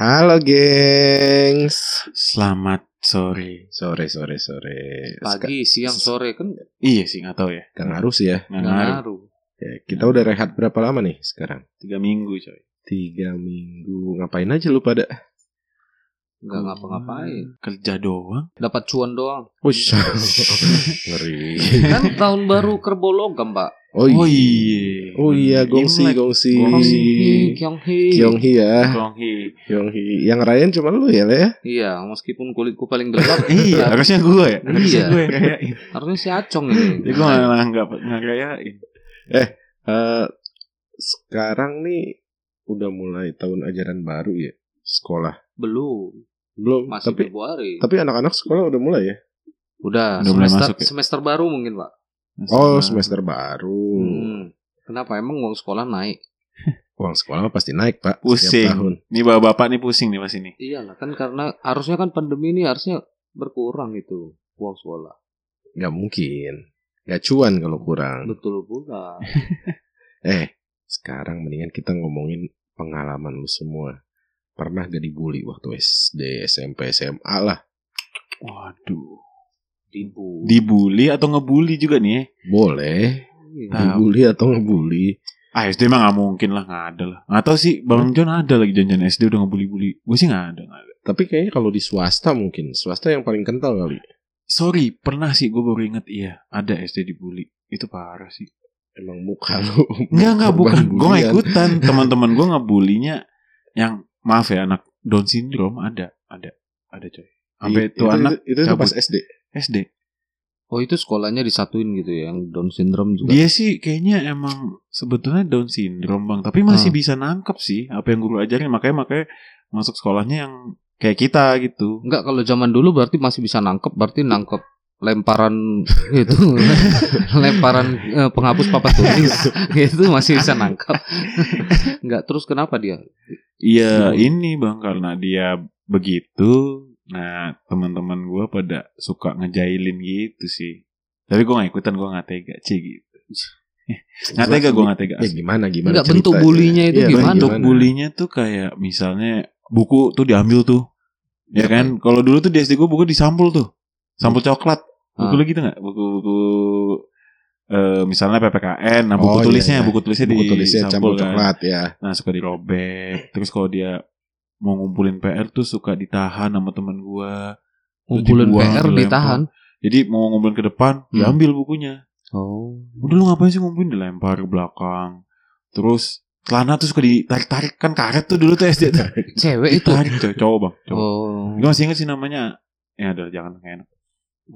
Halo gengs. Selamat sore. Sore sore sore. Pagi, siang, sore kan Iya sih nggak tahu ya. Gak ngaruh sih ya. Nggak ngaruh. Ya, Kita udah rehat berapa lama nih sekarang? Tiga minggu coy. Tiga minggu. Ngapain aja lu pada? Nggak ngapa-ngapain. Kerja doang. Dapat cuan doang. Wush. Ngeri. Kan tahun baru kerbau logam, Pak. Oh Oh iya. iya. Oh iya, gongsi Imlek. gongsi. Gongsi. Kyonghi ya. Gonghi. Kyonghi. Yang ngerayain cuma lu ya, Le ya? Iya, meskipun kulitku paling gelap. Iya, harusnya gue ya. Harusnya Iya. gue yang rayain. Harusnya si Acong ini. Jadi gue malah nggak nggak rayain. Eh, sekarang nih udah mulai tahun ajaran baru ya. Sekolah. Belum. Belum, Masih tapi Februari. tapi anak-anak sekolah udah mulai ya. Udah, Udah mulai semester, masuk ya? semester baru mungkin, Pak. Oh, Nah, semester baru. Hmm. Kenapa emang uang sekolah naik? Uang sekolah mah pasti naik, Pak. Pusing. Setiap tahun. Ini bapak-bapak nih pusing nih pas ini. Iyalah kan karena harusnya kan pandemi ini harusnya berkurang itu uang sekolah. Nggak mungkin. Nggak cuan kalau kurang. Betul pula. Eh, sekarang mendingan kita ngomongin pengalaman lu semua. Pernah gak dibully waktu SD, SMP, SMA lah? Waduh. Tipu. Dibully atau ngebully juga nih? Boleh. Tahu. Dibully atau ngebully. Ah SD mah gak mungkin lah Gak ada lah Gak tau sih Bang John ada lagi janjian SD udah ngebully-bully Gue sih gak ada, nggak ada Tapi kayaknya kalau di swasta mungkin. Swasta yang paling kental kali. Sorry pernah sih gue baru inget Iya ada SD dibully Itu parah sih Emang muka lu. Enggak enggak bukan Gue gak ikutan Teman-teman gue ngebulinya Yang maaf ya anak Down syndrome ada Ada Ada coy Sampai Itu- itu, anak itu, itu cabut. pas SD. SD Oh itu sekolahnya disatuin gitu ya, yang Down syndrome juga. Dia sih kayaknya emang Sebetulnya Down syndrome bang Tapi masih Hmm. bisa nangkep sih Apa yang guru ajarin Makanya makanya Masuk sekolahnya yang Kayak kita gitu Enggak kalau zaman dulu berarti masih bisa nangkep, berarti nangkep lemparan itu lemparan eh, penghapus papat tulis itu masih bisa nangkep. Enggak terus kenapa dia? Iya ini bang Karena dia begitu Nah teman-teman gue pada Suka ngejailin gitu sih Tapi gue gak ikutan Gue gak tega Cie gitu Gak tega gue gak tega Ya gimana gimana Enggak bentuk bulinya itu Iya, gimana? Bentuk bulinya tuh kayak Misalnya Buku tuh diambil tuh Ya Iya, kan Kalau dulu tuh di SD gue buku disampul tuh Sampul coklat Buku Ah. lu gitu gak Buku-buku eh misalnya PPKN, nah buku Oh, iya, tulisnya, iya. buku tulisnya Buku di tulisnya campur kan. coklat ya. Nah suka dirobek. Terus kalau dia mau ngumpulin PR tuh suka ditahan sama teman gua. Ngumpulin dibuang, PR dilempar. ditahan. Jadi mau ngumpulin ke depan, Hmm. diambil bukunya. Oh. Udah lu ngapain sih ngumpulin dilempar ke belakang. Terus celana tuh suka ditarik-tarik kan karet tuh dulu tuh SD tuh. Cewek itu. Ditarik cowok bang. Cowok. Oh. Gue masih inget sih namanya. Ya udah jangan kayak enak.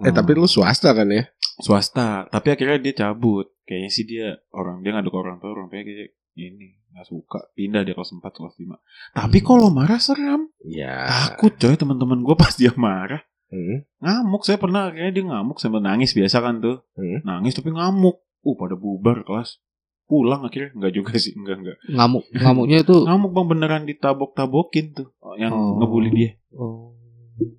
Eh tapi lu swasta kan ya? Swasta. Tapi akhirnya dia cabut. Kayaknya sih dia orang dia ngadu ke orang tua orang tuanya kayak ini nggak suka. Pindah dia kelas 4 kelas 5 tapi kalau marah seram. Ya. takut coy teman-teman gue pas dia marah. Hmm. ngamuk. Saya pernah kayaknya dia ngamuk. Sambil nangis biasa kan tuh. Hmm. nangis tapi ngamuk. Uh pada bubar kelas. Pulang akhirnya. Enggak juga sih. Enggak enggak Ngamuk. Ngamuknya itu. ngamuk bang beneran ditabok-tabokin tuh. Yang Oh. ngebully dia. Oh.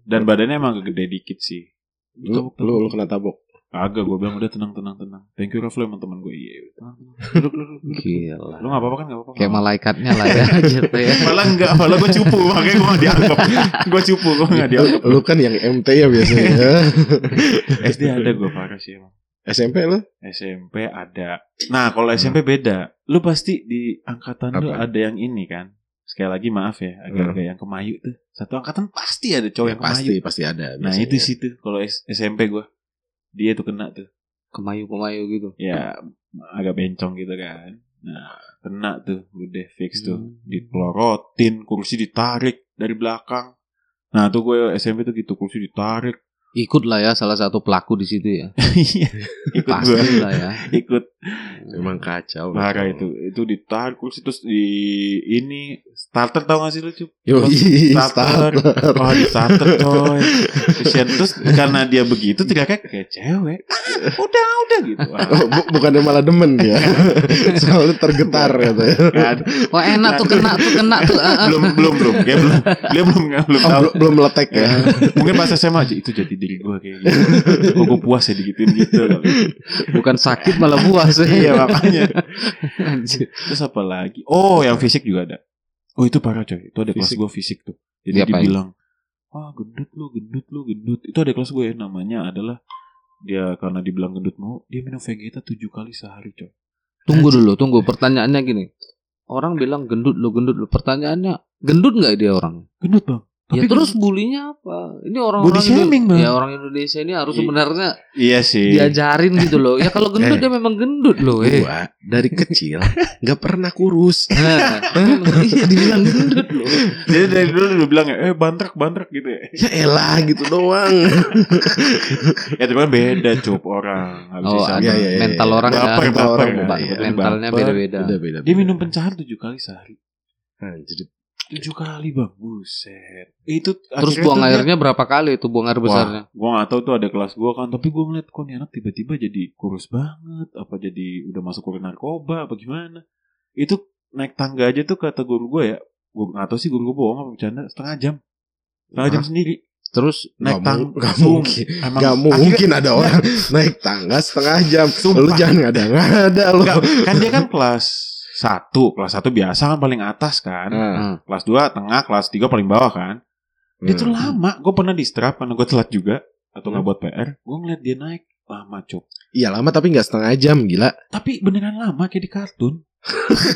dan badannya emang agak gede dikit sih. Lu, lu, lu kena tabok. Agak gue bilang udah tenang tenang tenang. Thank you Rafli sama teman gue iya tenang tenang. Duduk duduk duduk. Gila. lu nggak apa-apa kan? Nggak apa-apa. Kayak malaikatnya lah ya gitu ya. malah enggak malah gue cupu makanya gue gak dianggap. Gue cupu gue gak dianggap. Lu kan yang MT ya biasanya. SD ada gue parah sih emang. SMP lu? SMP ada. Nah kalau SMP beda. Lu pasti di angkatan lu Apa? ada yang ini kan? Sekali lagi maaf ya agak-agak yang kemayu tuh. Satu angkatan pasti ada cowok Ya, yang pasti kemayu. pasti ada. nah itu sih tuh kalau SMP gue dia tuh kena tuh. Kemayu-kemayu gitu. ya agak bencong gitu kan. Nah kena tuh udah fix tuh. Hmm. dipelorotin kursi ditarik dari belakang. Nah tuh gue SMP tuh gitu kursi ditarik Ikut lah ya salah satu pelaku di situ ya. Iya, ikut gue Pasti lah ya. ikut Emang kacau. kacau. itu itu ditarik kursi terus di ini starter tau gak sih lu Yo, starter starter. oh di starter coy Kesian. terus karena dia begitu teriaknya kayak cewek "Ah, udah udah gitu Wah, Oh, bu- bukannya malah demen dia. Soalnya tergetar gitu ya. kan. Wah enak tuh kena tuh kena tuh. Ah, ah. belum belum belum dia belum dia belum belum Oh, belum, belum meletek ya. mungkin pas SMA aja itu jadi diri gue kayak gitu kok gue puas ya digituin gitu Bukan sakit malah puas. iya makanya terus apa lagi oh yang fisik juga ada Oh itu parah coy. Itu ada kelas Fisik. gue fisik tuh. Jadi Diapain? dibilang, wah gendut lu, gendut lu, gendut. Itu ada kelas gue ya, namanya adalah dia karena dibilang gendut mau dia minum Vegeta tujuh kali sehari coy. Tunggu dulu, tunggu. Pertanyaannya gini. Orang bilang gendut lo, gendut lo. Pertanyaannya, gendut nggak dia orang? Gendut bang. Ya Tapi terus bulinya apa? Ini orang-orang Body shaming, Bang. Ya orang Indonesia ini harus sebenarnya Iya sih. diajarin gitu loh. Ya kalau gendut Eh. dia memang gendut loh. Eh. Gua dari kecil nggak pernah kurus. Nah, iya dibilang gendut loh. Jadi dari dulu lu bilang ya, eh bantrak bantrak gitu ya. Ya elah gitu doang. ya kan beda cup orang. Habis Oh, ada Iya, iya, iya. mental orang Baper, ya. baper, orang kan? Iya. Mentalnya beda-beda. Beda beda. Dia minum pencahar tujuh kali sehari. Anjir. Tujuh kali bang, buset. Itu Terus buang tuh dia- airnya berapa kali itu buang air besarnya? Wah, gua gak tahu tuh ada kelas gua kan, tapi gua ngeliat kok nih anak tiba-tiba jadi kurus banget, apa jadi udah masuk kuliah narkoba, apa gimana? Itu naik tangga aja tuh kata guru gua ya, gua gak tahu sih guru gua bohong apa bercanda setengah jam, setengah jam sendiri Terus naik Nggak tangga. nggak mungkin. Emang Gak mungkin ada orang naik tangga setengah jam. Lu jangan ngada-ngada lu. Nggak, kan dia kan kelas satu, kelas satu biasa kan paling atas kan, Ah, kelas dua tengah, kelas tiga paling bawah kan. Dia tuh hmm. lama, gue pernah di strap karena gue telat juga atau nggak Hmm. buat PR, gue ngeliat dia naik lama cok. Iya lama tapi nggak setengah jam gila. Tapi beneran lama kayak di kartun.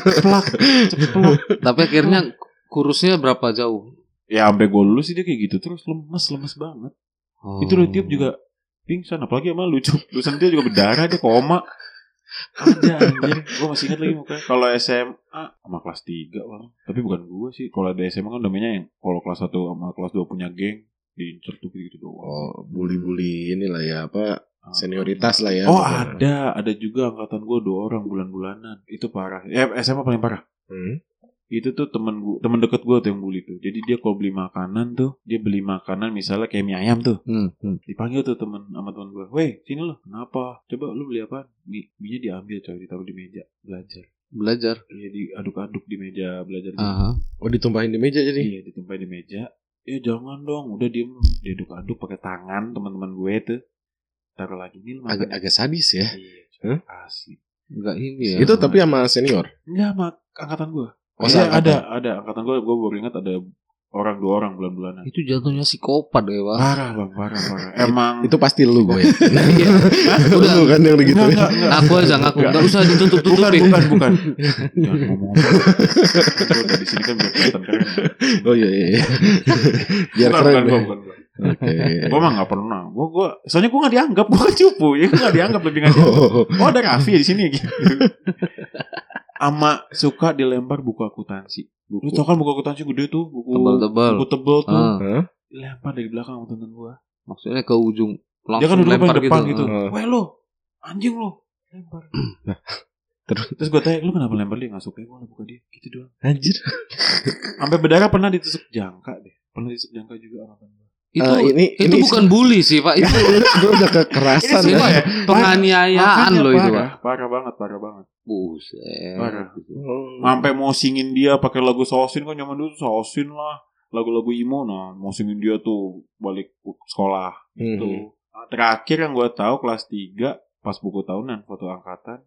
Ceplak, ceplok. tapi akhirnya kurusnya berapa jauh? Ya sampai gue lulus sih dia kayak gitu terus lemes lemes banget. Oh. Itu udah tiup juga pingsan apalagi sama lucu. Lusan dia juga berdarah dia koma. Ada anjir, gue masih ingat lagi mukanya. Kalau SMA sama kelas 3 bang. Tapi bukan gue sih. Kalau ada SMA kan namanya yang kalau kelas 1 sama kelas 2 punya geng diincer tuh gitu doang. Oh bully-bully inilah ya apa Ah. senioritas lah ya. Oh ada, ada juga angkatan gue dua orang bulan-bulanan. Itu parah. Ya SMA paling parah. Hmm. Itu tuh temen gue, temen deket gue tuh yang bully tuh. Jadi dia kalau beli makanan tuh, dia beli makanan misalnya kayak mie ayam tuh. Hmm, hmm. Dipanggil tuh temen sama temen gue. Weh, sini lo. Kenapa? Coba lu beli apa? Mie, mie diambil coy, ditaruh di meja belajar. Belajar. Iya diaduk-aduk di meja belajar. gitu. Aha. Oh ditumpahin di meja jadi. Iya ditumpahin di meja. Ya jangan dong, udah diem. Diaduk-aduk pakai tangan teman-teman gue tuh. Taruh lagi nih. Agak agak sadis ya. Iya, Hah? asli. Enggak ini ya. Itu tapi sama senior. Enggak sama angkatan gue. Oh, Iya seangkatan. ada, ada angkatan gue. Gue baru ingat ada orang dua orang bulan-bulanan. Itu jatuhnya psikopat ya, Pak. Parah bang, parah, parah. Emang Itu pasti lu gue. Iya. Udah. lu kan yang begitu. Enggak, enggak, enggak. Ngaku aja ngaku. Enggak usah Bukan, ditutup-tutupin. bukan, bukan. Jangan ngomong. Gue dari sini kan biar kelihatan keren. Oh iya iya. iya. Biar bukan, keren. bukan, ya. bukan, bukan. Oke. Gue mah gak pernah. Gue, gue, soalnya gue gak dianggap. Gue kan cupu. Ya gue gak dianggap lebih gak dianggap. Oh, Oh ada Raffi di sini gitu. Ama suka dilempar buku akuntansi. Lu tau kan buku akuntansi gede tuh, buku Tebal-tebal. buku tebel tuh. Ah? Dilempar dari belakang sama temen gua. maksudnya ke ujung Dia langsung kan duduk lempar depan gitu. Ah. Weh lo, anjing lo. Lempar. Terus Terus gue tanya, lu kenapa lempar dia? Gak suka, gue buka dia. Gitu doang. anjir. Sampai berdarah pernah ditusuk jangka deh. Pernah ditusuk jangka juga sama temen gua. Itu Eh, ini itu ini bukan bully sih, Pak. Itu itu udah kekerasan Ini ya. ya. penganiayaan loh itu, Pak. Parah banget, parah banget. Buset. Oh. Sampai mau singin dia pakai lagu Sosin kan zaman dulu Sosin lah. Lagu-lagu emo nah, mau singin dia tuh balik sekolah Hmm. tuh. Nah, Terakhir yang gue tahu kelas 3 pas buku tahunan foto angkatan.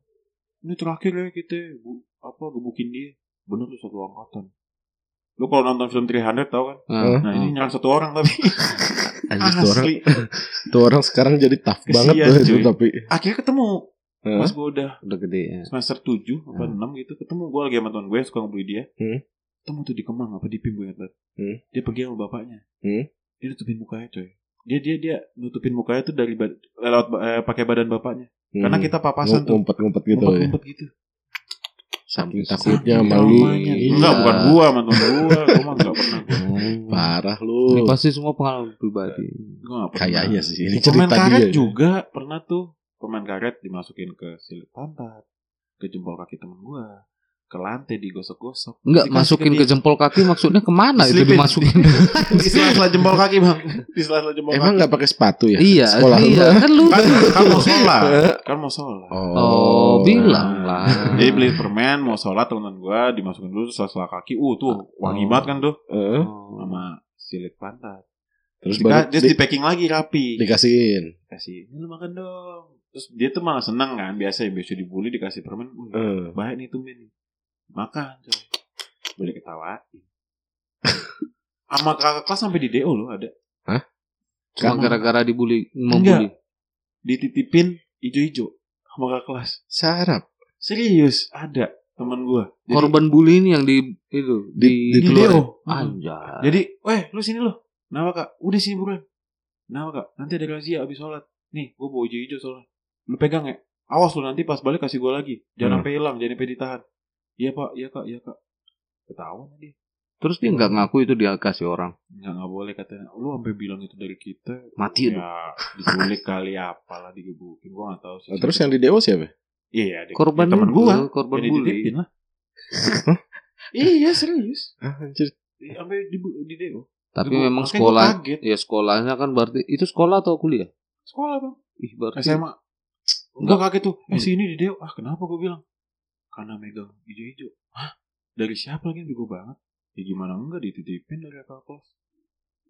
Ini terakhir ya kita bu, apa gebukin dia. Bener tuh satu angkatan. Lu kalau nonton film 300 tau kan? Nah, Nah ini nyerang satu orang tapi Anjir tuh orang, asli. tuh orang sekarang jadi tough Kesian, banget tuh itu tapi. Akhirnya ketemu Hah? pas gue udah udah gede ya. semester 7 apa 6 gitu ketemu gue lagi sama temen gue yang suka ngebully dia Hmm. ketemu tuh di Kemang apa di Pim gue ingat Hmm. dia pergi sama bapaknya Hmm. dia nutupin mukanya coy dia dia dia nutupin mukanya tuh dari bad- lewat eh, pakai badan bapaknya karena Hmm. kita papasan tuh ngumpet-ngumpet gitu ya. ngumpet-ngumpet gitu Saking Saking takutnya Saking sama lu. traumanya. Iya. enggak bukan gua mantan gua gua mah enggak pernah Parah Ini lu. pasti semua pengalaman pribadi. gua enggak pernah Kayaknya sih ini cerita dia. juga pernah tuh pemain karet dimasukin ke silit pantat ke jempol kaki temen gua ke lantai digosok-gosok Enggak masukin dia. ke jempol kaki maksudnya ke mana itu dimasukin? di sela-sela jempol kaki bang di sela-sela jempol Emang kaki nggak pakai sepatu ya? iya, Sekolah iya lu. kan lu. kan, kan mau sholat kan mau sholat Oh, bilang lah. jadi beli permen mau sholat teman gua dimasukin dulu sela-sela kaki uh tuh wangi Oh. banget kan tuh Heeh. Oh. sama silit pantat Terus Dika- baru terus di- di packing lagi rapi dikasihin. kasih ini lu makan dong terus dia tuh malah senang kan biasa ya biasa dibully dikasih permen uh, baik nih tuh men makan coy boleh ketawain. Sama kakak kelas sampai di DO loh ada. Cuma Sama- gara-gara dibully mau Enggak. bully. Dititipin ijo-ijo sama kakak kelas. Sarap. Serius, ada teman gua. Jadi- Korban bully ini yang di itu Di- di, di. DO. Anjay. Jadi, weh, lu sini lu. Kenapa kak? Udah sini buruan. Kenapa kak? Nanti ada razia abis sholat. Nih, gua bawa hijau-hijau soalnya. Lu pegang ya. Awas lu nanti pas balik kasih gua lagi. Jangan Hmm. sampai hilang, jangan sampai ditahan. Iya pak, iya kak, iya kak. Ketahuan dia. Terus dia nggak ngaku itu dia kasih orang. Nggak, nggak boleh katanya. Lu sampai bilang itu dari kita. Mati. Ya, diculik kali apalah digebukin. Gua nggak tahu sih. Nah, terus yang di Dewa siapa? Iya, ada Korban teman itu, gua. korban Yang bully. dititipin lah. iya, serius. Anjir. Sampai di, di DO. Tapi memang sekolah ya sekolahnya kan berarti itu sekolah atau kuliah? Sekolah bang. Ih, berarti SMA. Enggak kaget tuh. Eh sini di Deo. Ah kenapa gue bilang? Karena megang hijau-hijau. Hah? Dari siapa lagi yang bego banget? Ya gimana enggak dititipin dari kakak kelas?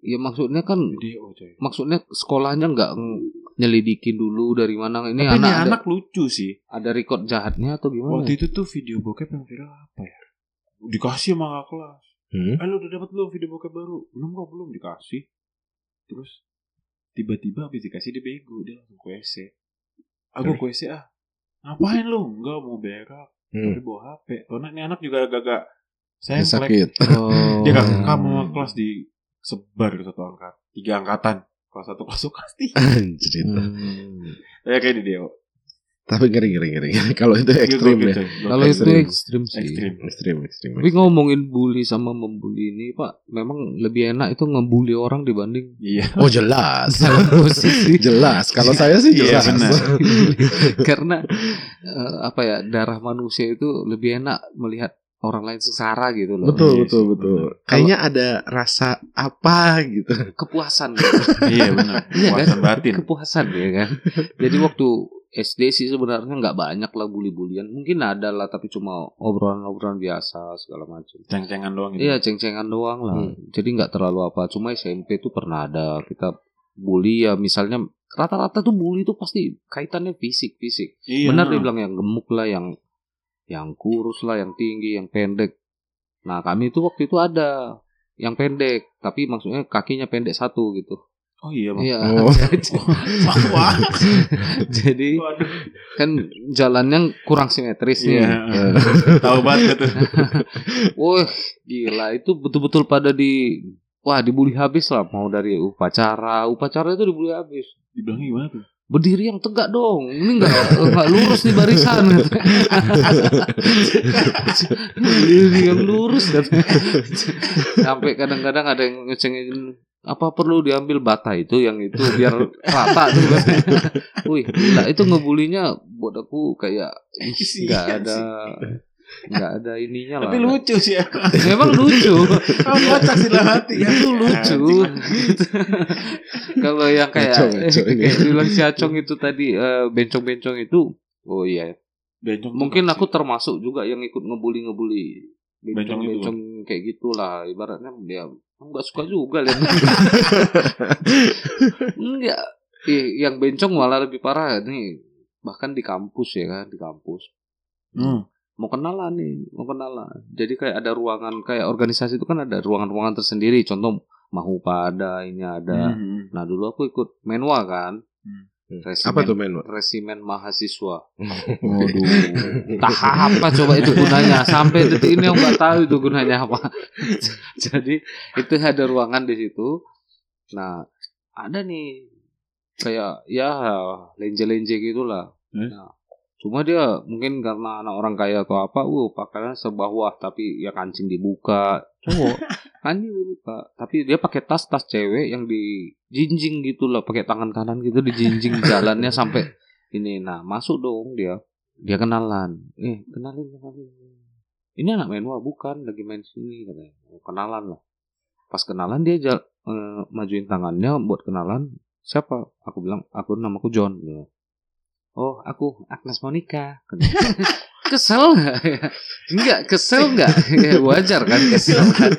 ya maksudnya kan Di Deo coy. maksudnya sekolahnya nggak ng- nyelidikin dulu dari mana ini Tapi ini anak ada, anak lucu sih. ada record jahatnya atau gimana? Waktu itu tuh video bokep yang viral apa ya? Dikasih sama kakak kelas. Hmm? Eh lu udah dapat belum video bokep baru? Belum kok belum dikasih. Terus tiba-tiba habis dikasih dia bego dia langsung ke WC. Aku ke WC ah. Ngapain lu? Enggak mau berak. Hmm. Tapi bawa HP. Karena ini anak juga agak-agak Dia sayang sakit. Oh. Dia gak rekam sama kelas di sebar ke satu angkat. Tiga angkatan. Kelas satu kelas kelas tiga. Itu. Hmm. Ya kayak di Deo. Tapi ngeri ngeri ngeri. Kalau itu ekstrim Gokil, ya. Kalau itu Ekstrim. sih. ekstrim. Ekstrim ekstrim. Tapi ngomongin bully sama membuli ini, Pak, memang lebih enak itu ngebully orang dibanding Iya. Oh jelas. jelas. Kalau saya sih Iya, jelas. benar. karena eh, apa ya darah manusia itu lebih enak melihat orang lain sengsara gitu loh. betul Iya betul sih, betul. Kayaknya ada rasa apa gitu. Kepuasan gitu. iya benar. Iya kan? Puasan batin. Kepuasan ya kan. Jadi waktu SD sih sebenarnya nggak banyak lah bully-bulian. Mungkin ada lah tapi cuma obrolan-obrolan biasa segala macam. Ceng-cengan doang gitu. Iya ceng-cengan doang lah. Hmm. Jadi nggak terlalu apa. Cuma SMP tuh pernah ada kita bully ya misalnya rata-rata tuh bully itu pasti kaitannya fisik fisik. Iya. Benar dia bilang yang gemuk lah, yang yang kurus lah, yang tinggi, yang pendek. Nah kami itu waktu itu ada yang pendek, tapi maksudnya kakinya pendek satu gitu. Oh iya bang. Iya. Oh. Wah. Jadi Waduh. kan jalannya kurang simetris nih. Iya. Tahu banget tuh. Wah gila itu betul-betul pada di Wah dibully habis lah mau dari upacara upacara itu dibully habis Dibilang gimana tuh? Berdiri yang tegak dong. Ini nggak nggak lurus nih barisan. Berdiri yang lurus. Sampai kadang-kadang ada yang ngecengin apa perlu diambil bata itu yang itu biar rata tuh. Wih gila itu ngebulinya buat aku kayak nggak ada nggak ada ininya lah. Tapi lucu sih ya. memang lucu. Kamu kocak sih dalam hati kan. itu lucu. Kalau yang kayak ngaco ini. kayak bilang si Acong itu tadi eh, bencong-bencong itu oh iya. Bencong mungkin aku termasuk juga yang ikut ngebully ngebully Bencong itu. bencong-bencong kayak gitulah. Ibaratnya dia nggak suka juga lihat. Enggak Ih, yang bencong malah lebih parah nih. Bahkan di kampus ya kan di kampus. Hmm. Mau kenalan nih mau kenalan jadi kayak ada ruangan kayak organisasi itu kan ada ruangan-ruangan tersendiri contoh mahupa ada ini ada Hmm. nah dulu aku ikut menwa kan Hmm. Resimen, Apa tuh men? resimen mahasiswa Waduh. tak apa coba itu gunanya sampai detik ini aku nggak tahu itu gunanya apa jadi itu ada ruangan di situ nah ada nih kayak ya lenje-lenje gitulah Eh? nah, cuma dia mungkin karena anak orang kaya atau apa uh pakaiannya sebawah tapi ya kancing dibuka. Cowok. Kancing dibuka. Tapi dia pakai tas tas cewek yang dijinjing gitu lah pakai tangan kanan gitu dijinjing jalannya sampai ini. Nah masuk dong dia. Dia kenalan. Eh kenalin kenalin. Ini anak menwa bukan lagi main sini katanya. Oh, kenalan lah. Pas kenalan dia jal, eh, majuin tangannya buat kenalan. Siapa? Aku bilang aku namaku John Ya. Oh aku Agnes Monica. Kesel nggak? Enggak kesel nggak? Ya, wajar kan kesel. Kan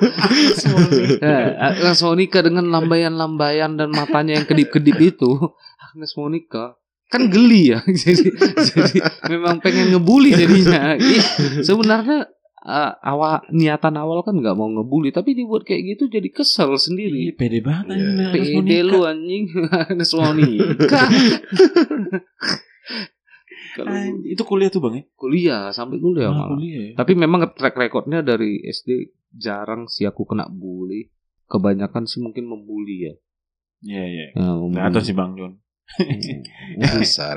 Agnes Monica dengan lambaian-lambaian dan matanya yang kedip-kedip itu Agnes Monica kan geli ya. Jadi jadi memang pengen ngebully jadinya. Sebenarnya eh, awal niatan awal kan nggak mau ngebully tapi dibuat kayak gitu jadi kesel Iya, sendiri. pede banget Iya. harus mau Pede lu anjing. Mau nikah. Kalau itu kuliah tuh bang ya? kuliah sampai kuliah Ah, malah. kuliah ya. Tapi memang track recordnya dari SD jarang sih aku kena bully. Kebanyakan sih mungkin membuli ya. Iya iya. Ya. Nggak tahu sih bang John. Hmm. Dasar.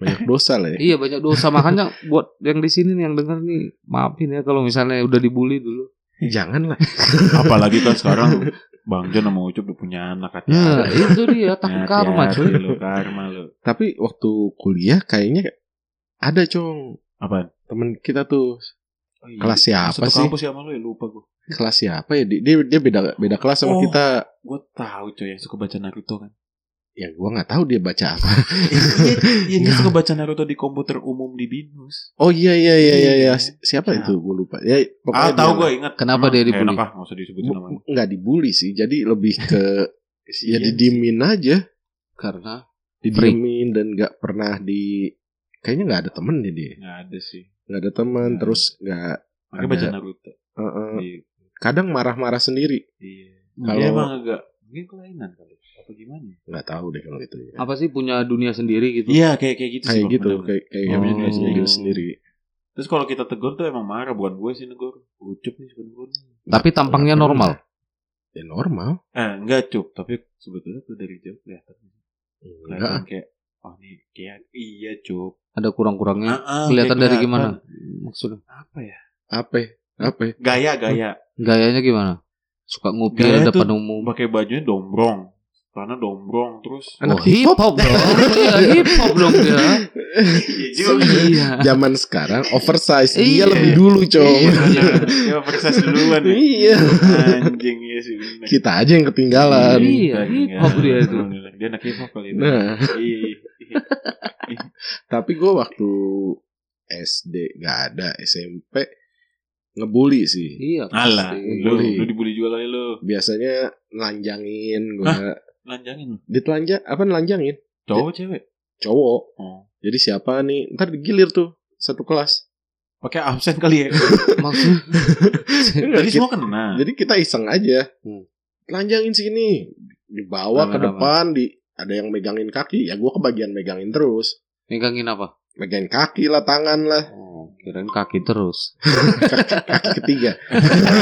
Banyak dosa lah ya. Iya banyak dosa makanya buat yang di sini nih yang denger nih maafin ya kalau misalnya udah dibully dulu. Jangan lah. Apalagi kan sekarang Bang John sama Ucup udah punya anak hati Nah itu dia takut karma cuy. lu karma lu. Tapi waktu kuliah kayaknya ada cong Apa? temen kita tuh Oh, iya. kelas siapa Satu sih? kampus ya sama lu ya lupa gue. Kelas siapa ya? Dia dia beda beda kelas sama Oh. kita. Gue tahu coy yang suka baca Naruto kan. Ya gua nggak tahu dia baca apa. Iya dia suka baca Naruto di komputer umum di Binus. Oh iya iya iya iya, iya. Iya. Siapa Ya. itu? Gue lupa. Ya Ah tahu gue ingat. Kenapa dia dibully? Enak ah nggak usah disebutin namanya. Nggak dibully sih. Jadi lebih ke ya Iya. didiemin aja, Karena didiemin dan nggak pernah di kayaknya nggak ada temen dia. Nggak ada sih. Nggak ada teman, Nggak terus nggak Makanya Ada. baca Naruto. eh, eh, Iya. kadang marah-marah sendiri. Iya. Kalau- emang agak mungkin kelainan kali. Apa gimana? Nggak tahu deh kalau itu. Ya. apa sih punya dunia sendiri gitu. Iya kayak kayak gitu sih. Kayak Bang, gitu, kayak kayak Oh. punya dunia sendiri sendiri. Terus kalau kita tegur tuh emang marah bukan gue sih negur. Ucup nih negur. Tapi tampangnya Nggak normal. Ya normal. Eh enggak cup, tapi sebetulnya tuh dari jauh kelihatan. Enggak. Kelihatan kayak oh nih kayak iya cup. Ada kurang-kurangnya. Ah, ah, Kelihatan kayak dari kelihatan. gimana? Maksudnya Apa ya? Apa? Apa? Gaya gaya. gayanya gimana? Suka ngopi Gaya di depan umum. Pakai bajunya dombrong. Karena dombrong terus. Anak oh, hip hop dong. Iya, hip hop dong dia. Iya. Iya. Zaman sekarang oversize dia Iya. lebih dulu, Cong. Iya, ya persis duluan ya. Iya. Anjing iya sih. bener. Kita aja yang ketinggalan. Iya, hip hop dia itu. Dia anak hip hop kali ini. Nah, Iya, iya. tapi gue waktu SD nggak ada SMP ngebully sih. Iya. Alah, pasti. lu, lu dibully juga kali lu. Biasanya nelanjangin gue. Lanjangin. Ditelanjang apa nelanjangin? Cowok cewek. Cowok. Oh. Jadi siapa nih? Ntar digilir tuh satu kelas. Pakai absen kali ya. Maksud Jadi semua kena. Jadi kita iseng aja. Hmm. Telanjangin sini. Dibawa ke Aman-aman. depan di ada yang megangin kaki, ya gue kebagian megangin terus. megangin apa? Megangin kaki lah, tangan lah, Oh, kirain kaki terus. kaki ketiga.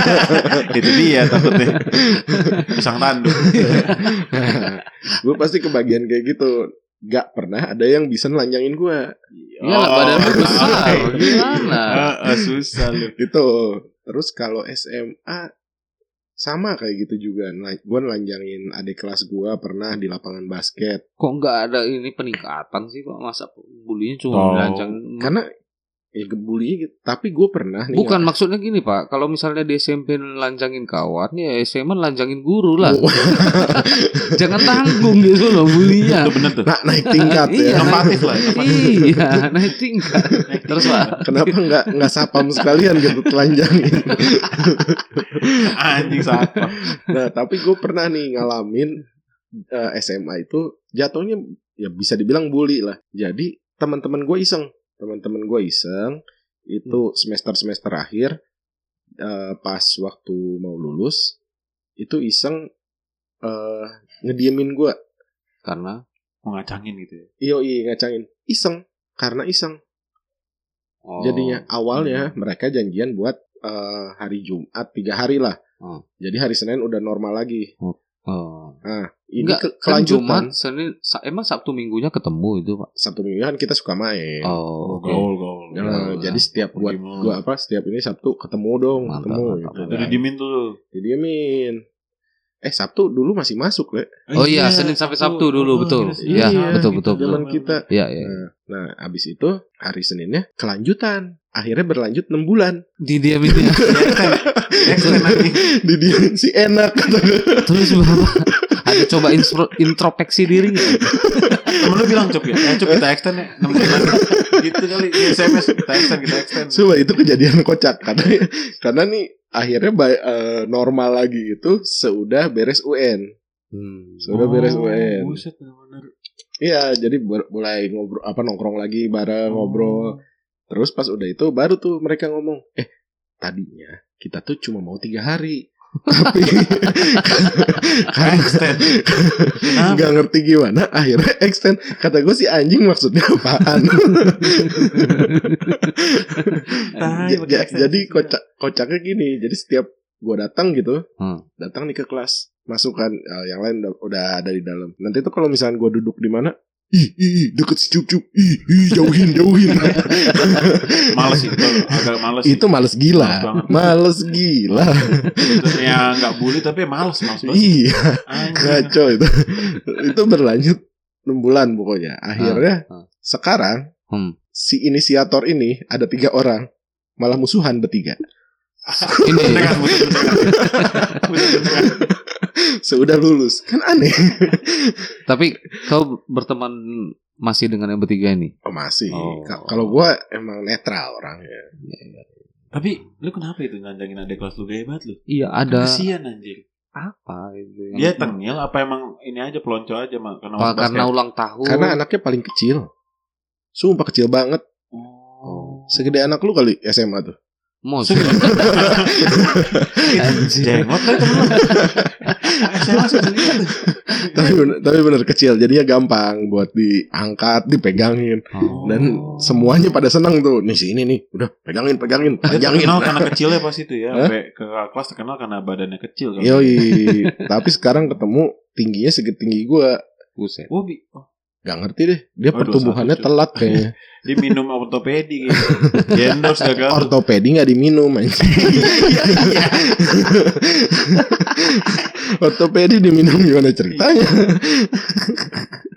Itu dia takutnya. Pisang tanduk. gue pasti kebagian kayak gitu. Gak pernah ada yang bisa nelanjangin gue. Iya lah badan lu besar. oke. Gimana? Ah, ah, susah lu. Gitu. Terus kalau SMA sama kayak gitu juga. Gue nelanjangin adik kelas gue pernah di lapangan basket. Kok nggak ada ini peningkatan sih kok masa bulinya cuma Oh. merancang Karena ya gebully gitu. Tapi gue pernah nih. Bukan maksudnya gini pak, kalau misalnya di SMP lanjangin kawan, ya SMA lanjangin guru lah. Oh. Jangan tanggung gitu loh bulinya. Itu bener tuh. Nah, naik tingkat Iya. ya. Inovatif lah. iya, naik tingkat. Terus pak, Kenapa nggak nggak sapam sekalian gitu telanjangin? Anjing siapa? Nah, tapi gue pernah nih ngalamin eh, SMA itu jatuhnya ya bisa dibilang bully lah. Jadi teman-teman gue iseng, teman-teman gue iseng itu semester semester akhir eh, pas waktu mau lulus itu iseng eh ngediemin gue. karena Mau ngacangin gitu ya. Iyo iya ngacangin, iseng karena iseng. oh, Jadinya awalnya mereka janjian buat eh, hari Jumat tiga hari lah. Oh. Jadi hari Senin udah normal lagi. oh. Nah, ini Enggak, ke- kan kelanjutan. Jumat, Senin, Sa- emang Sabtu Minggunya ketemu itu pak? Sabtu Minggu kan kita suka main. Oh, oke. Gaul, gaul. Nah, Gaul. jadi setiap buat Gimana? gua apa setiap ini Sabtu ketemu dong, Mantap, ketemu mantap, gitu. mantap. Kan. didimin tuh. Didiemin. Eh Sabtu dulu masih masuk, Le. Oh iya, Senin sampai Sabtu dulu, betul. Iya, betul, betul, Zaman betul. kita. Iya, iya. Nah, nah, abis itu hari Seninnya kelanjutan. Akhirnya berlanjut 6 bulan. Didiamin dia. Extend anjing. Didiemin si enak. Terus berapa? Ada coba intro, introspeksi diri nggak? Temen lu bilang Cuk ya. Eh Cuk kita extend ya. 6 bulan. Gitu kali di SMS kita extend kita extend. Coba itu kejadian kocak karena karena nih akhirnya ba- eh, normal lagi itu seudah beres UN. Hmm. Sudah beres UN. Oh, Buset. Iya, jadi ber- mulai ngobrol apa nongkrong lagi bareng Oh. ngobrol. Terus pas udah itu baru tuh mereka ngomong, "Eh, tadinya kita tuh cuma mau tiga hari tapi Extend. Nggak ngerti gimana akhirnya extend. Kata gue si anjing maksudnya apaan? Ja- jadi kocak kocaknya gini jadi setiap gue datang gitu Hmm. datang nih ke kelas masukkan yang lain udah, udah ada di dalam. Nanti tuh kalau misalnya gue duduk di mana ih ih ih, deket si cup cup ih ih jauhin jauhin. Males itu agak males itu males gila. Males males gila. Sebetulnya nggak bully tapi males males banget iya. Ngaco itu. Itu berlanjut 6 bulan pokoknya. Akhirnya ah. sekarang Hmm. si inisiator ini ada tiga orang malah musuhan bertiga. Ini. sudah lulus kan aneh tapi kau berteman masih dengan yang bertiga ini. oh, masih Oh. Ka- kalau gua emang netral orangnya Tapi lu kenapa itu nandangin adik kelas lu gaya banget lu? Iya ada Kasian anjir. apa itu? Dia tengil apa emang ini aja pelonco aja mak karena karena ulang tahun? karena anaknya paling kecil sumpah kecil banget Oh. segede anak lu kali SMA tuh Mos. Jenggot kan. Tapi bener, tapi bener kecil. Jadinya gampang buat diangkat dipegangin. Oh. dan semuanya pada senang tuh. Nih sini nih. Udah pegangin pegangin Dia panjangin. terkenal karena kecilnya pas itu ya. Sampai ke kelas terkenal karena badannya kecil kan. Yoi, tapi sekarang ketemu tingginya setinggi gua. Buset. Oh, bi- oh, Gak ngerti deh, dia Oh, pertumbuhannya 21, cuy. telat kayaknya. dia minum ortopedi gitu. Gagal. Ortopedi nggak diminum anjing. Ortopedi diminum gimana ceritanya?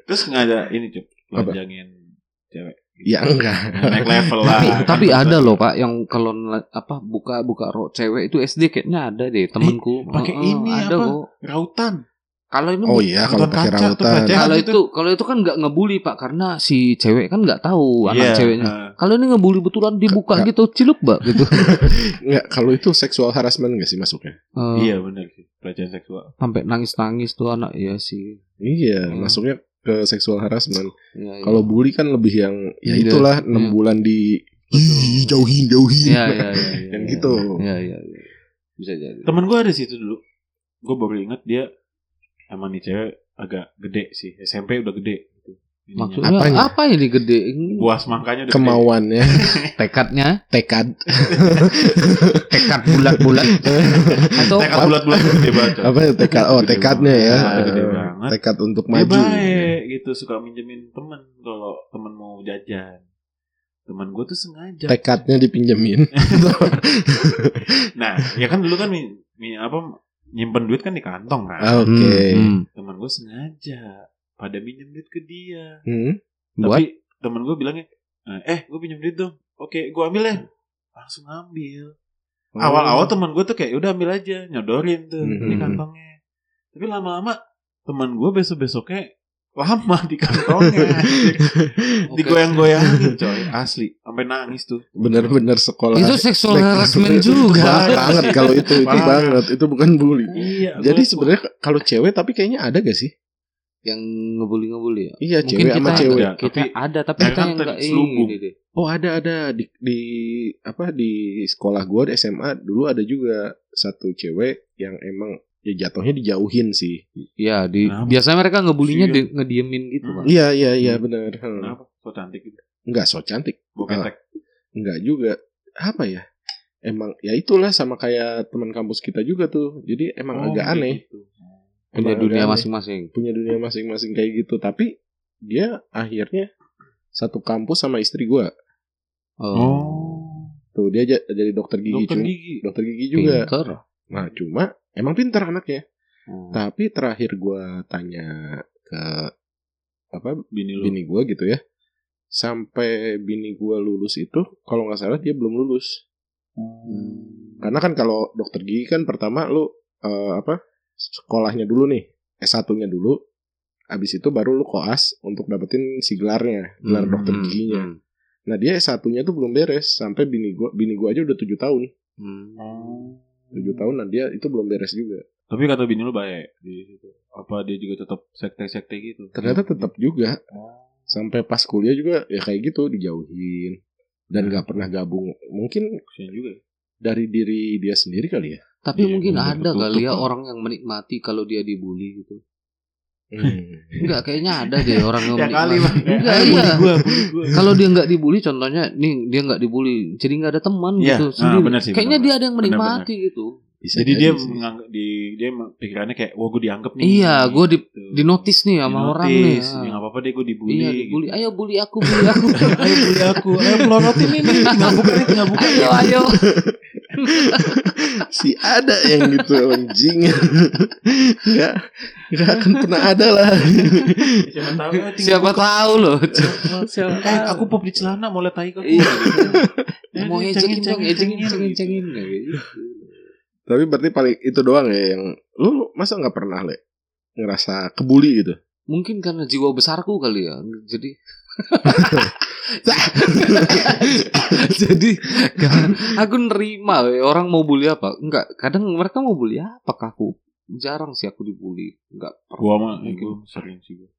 Terus nggak ada ini cup Apa? lonjangin cewek. ya enggak. Naik level lah. Tapi, tapi ada loh pak yang kalau apa buka buka rok cewek itu SD kayaknya ada deh temenku. pakai Heeh, ini ada apa? kok. Rautan. Kalau ini Oh iya kalau pakai kaca rautan. kalau itu. itu kalau itu kan nggak ngebully pak karena si cewek kan nggak tahu anak Iya, ceweknya. Kalau ini ngebully betulan dibuka Nggak. gitu ciluk mbak gitu. Enggak, kalau itu seksual harassment enggak sih masuknya? Eh, Iya benar sih pelecehan seksual. Sampai nangis nangis tuh anak ya sih. Iya, Hmm. masuknya ke seksual harassment. Ya, ya. Kalau bully kan lebih yang ya Iya. itulah 6 Iya. bulan di. Ih, jauhin jauhin. Iya iya iya. iya, Yang iya. gitu. Iya iya iya. Bisa jadi. Temen gue ada situ dulu. Gue baru inget dia emang nih cewek agak gede sih. SMP udah gede. Gitu. Maksudnya Apanya? apa ini gede? buah semangkanya udah Kemauannya, Tekadnya tekad. tekad bulat-bulat atau Gede. Tekad bulat-bulat gede banget. Apa ya tekad? Oh, Gede tekadnya ya. gede Eh, banget. Tekad untuk Dia maju. baik gitu suka minjemin temen kalau temen mau jajan. Temen gue tuh sengaja. Tekadnya dipinjemin. Nah, ya kan dulu kan mi, mi- apa nyimpen duit kan di kantong kan. Oke. Hmm, hmm. Temen gue sengaja pada minjem duit ke dia. Hmm. Buat Tapi temen gue bilangnya, eh gue pinjam duit dong. Oke, gue ambil ya. Langsung ambil. Oh. Awal-awal temen gue tuh kayak udah ambil aja, nyodorin tuh di Mhm. kantongnya. Tapi lama-lama temen gue besok-besoknya lama di kantongnya. Digoyang-goyangin coy, asli. Sampai nangis tuh. bener-bener sekolah. itu seksual harassment juga. banget kalau itu itu banget. Itu bukan bully. Iya. Jadi sebenarnya kalau cewek tapi kayaknya ada gak sih? Yang ngebully-ngebully ya. Iya, Mungkin cewek sama kita- cewek. Ada, Kita tapi ada tapi kita kan yang enggak ini deh. Oh, ada ada di di apa di sekolah gua di SMA dulu ada juga satu cewek yang emang ya jatuhnya dijauhin sih. Iya, di Kenapa? biasanya mereka ngebulinya Iya. di, ngediemin gitu, Hmm. Pak. Iya iya iya benar. Hmm. Kenapa? So cantik gitu. Enggak so cantik. Boketek. Enggak juga. Apa ya? Emang ya itulah sama kayak teman kampus kita juga tuh. Jadi emang Oh, agak kayak aneh. gitu. Punya Emang dunia masing-masing. punya dunia masing-masing kayak gitu tapi dia akhirnya satu kampus sama istri gua Oh. Oh. tuh dia ja- jadi dokter gigi Dokter cuma- gigi. dokter gigi juga Pinter. nah cuma emang pintar anaknya Hmm. tapi terakhir gua tanya ke apa Bini lu. bini gua gitu ya sampai bini gua lulus itu kalau nggak salah dia belum lulus Hmm. karena kan kalau dokter gigi kan pertama lu eh, apa sekolahnya dulu nih S1-nya dulu abis itu baru lu koas untuk dapetin si gelarnya gelar Hmm, dokter hmm, giginya hmm. Nah dia S1-nya tuh belum beres sampai bini gua bini gua aja udah tujuh tahun. Hmm. Tujuh tahun nah dia itu belum beres juga. Tapi kata bini lu baik di situ. Apa dia juga tetap sekte-sekte gitu? Ternyata tetap juga Oh. sampai pas kuliah juga ya kayak gitu dijauhin dan nggak pernah gabung. Mungkin juga. ya. dari diri dia sendiri kali ya. Tapi Iya, mungkin udah ada kali ya orang yang menikmati kalau dia dibully gitu. Hmm. Enggak, kayaknya ada deh orang yang Ya kali menikmati. bang. Enggak, iya. bully gua, bully gua. Kalau dia nggak dibully, contohnya nih dia nggak dibully, jadi nggak ada teman Iya, gitu. ah, sendiri. sih, Kayaknya benar. dia ada yang menikmati gitu. Bisa Jadi dia menganggap di dia pikirannya kayak, wah gue dianggap nih. Iya, gue di Gitu. di notice nih sama Di orang nih. notice. Ya nggak apa-apa deh gue dibully. Iya, dibully. gitu. Ayo bully aku, bully aku. ayo bully aku, ayo pelorotin ini, tinggal buka nih, tinggal buka. ayo, ayo. si ada yang gitu anjing. Enggak enggak akan pernah ada lah. Siapa tahu, eh, Siapa buka. tahu loh. Siapa Eh, tahu. aku pop di celana mau lihat tai aku. Iya. Eh, mau ngejengin dong, cengin-cengin, ngejengin, gitu. cengin, cengin. Kayak gitu. Tapi berarti paling itu doang ya yang lu masa nggak pernah le ngerasa kebuli gitu. Mungkin karena jiwa besarku kali ya. Jadi Jadi kan aku nerima we, orang mau bully apa? Enggak, kadang mereka mau bully apa ke aku? Jarang sih aku dibully. Enggak Gua mah, Mungkin. gua sering sih gua.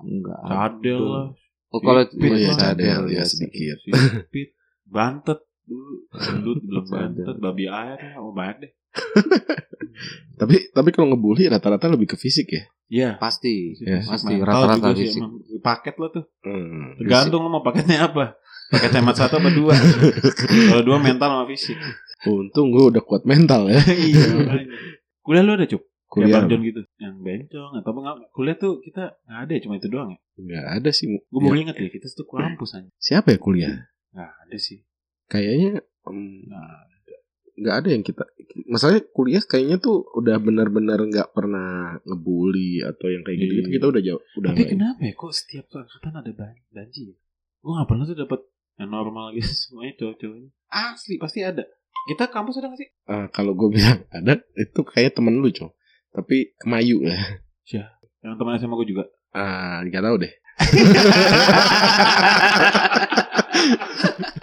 enggak. Cadel lah. Oh, kalau iya, lah. cadel ya ya sedikit. Bantet dulu, Cadel. bantet, babi air ya, oh banyak deh. Tapi tapi kalau ngebully rata-rata lebih ke fisik ya. Iya. Pasti, Ya. pasti rata-rata sih fisik. Paket lo tuh. Hmm. Tergantung lo mau paketnya apa. Paket hemat satu apa dua. Kalau dua mental sama fisik. Untung gue udah kuat mental ya. iya. Kuliah lu ada cuk? Kuliah Bang John gitu. Yang bencong atau apa nggak? Kuliah tuh kita nggak ada cuma itu doang ya. nggak ada sih. Gue Ya, baru inget ya kita tuh kampus aja. siapa ya kuliah? Nggak ada sih. Kayaknya em, Nah, nggak ada yang kita. Masalahnya kuliah kayaknya tuh udah benar-benar nggak pernah ngebully atau yang kayak gitu. Iya. Kita udah jauh. Udah Tapi nggak- kenapa ya kok setiap angkatan ada ban banji? Gue gak pernah tuh dapat yang normal gitu semuanya cowok-cowoknya. Asli pasti ada. Kita kampus ada gak sih? Ah, kalau gue bilang ada itu kayak temen lu cow. Tapi kemayu ya. Yang teman SMA gue juga. Ah, nggak tahu deh.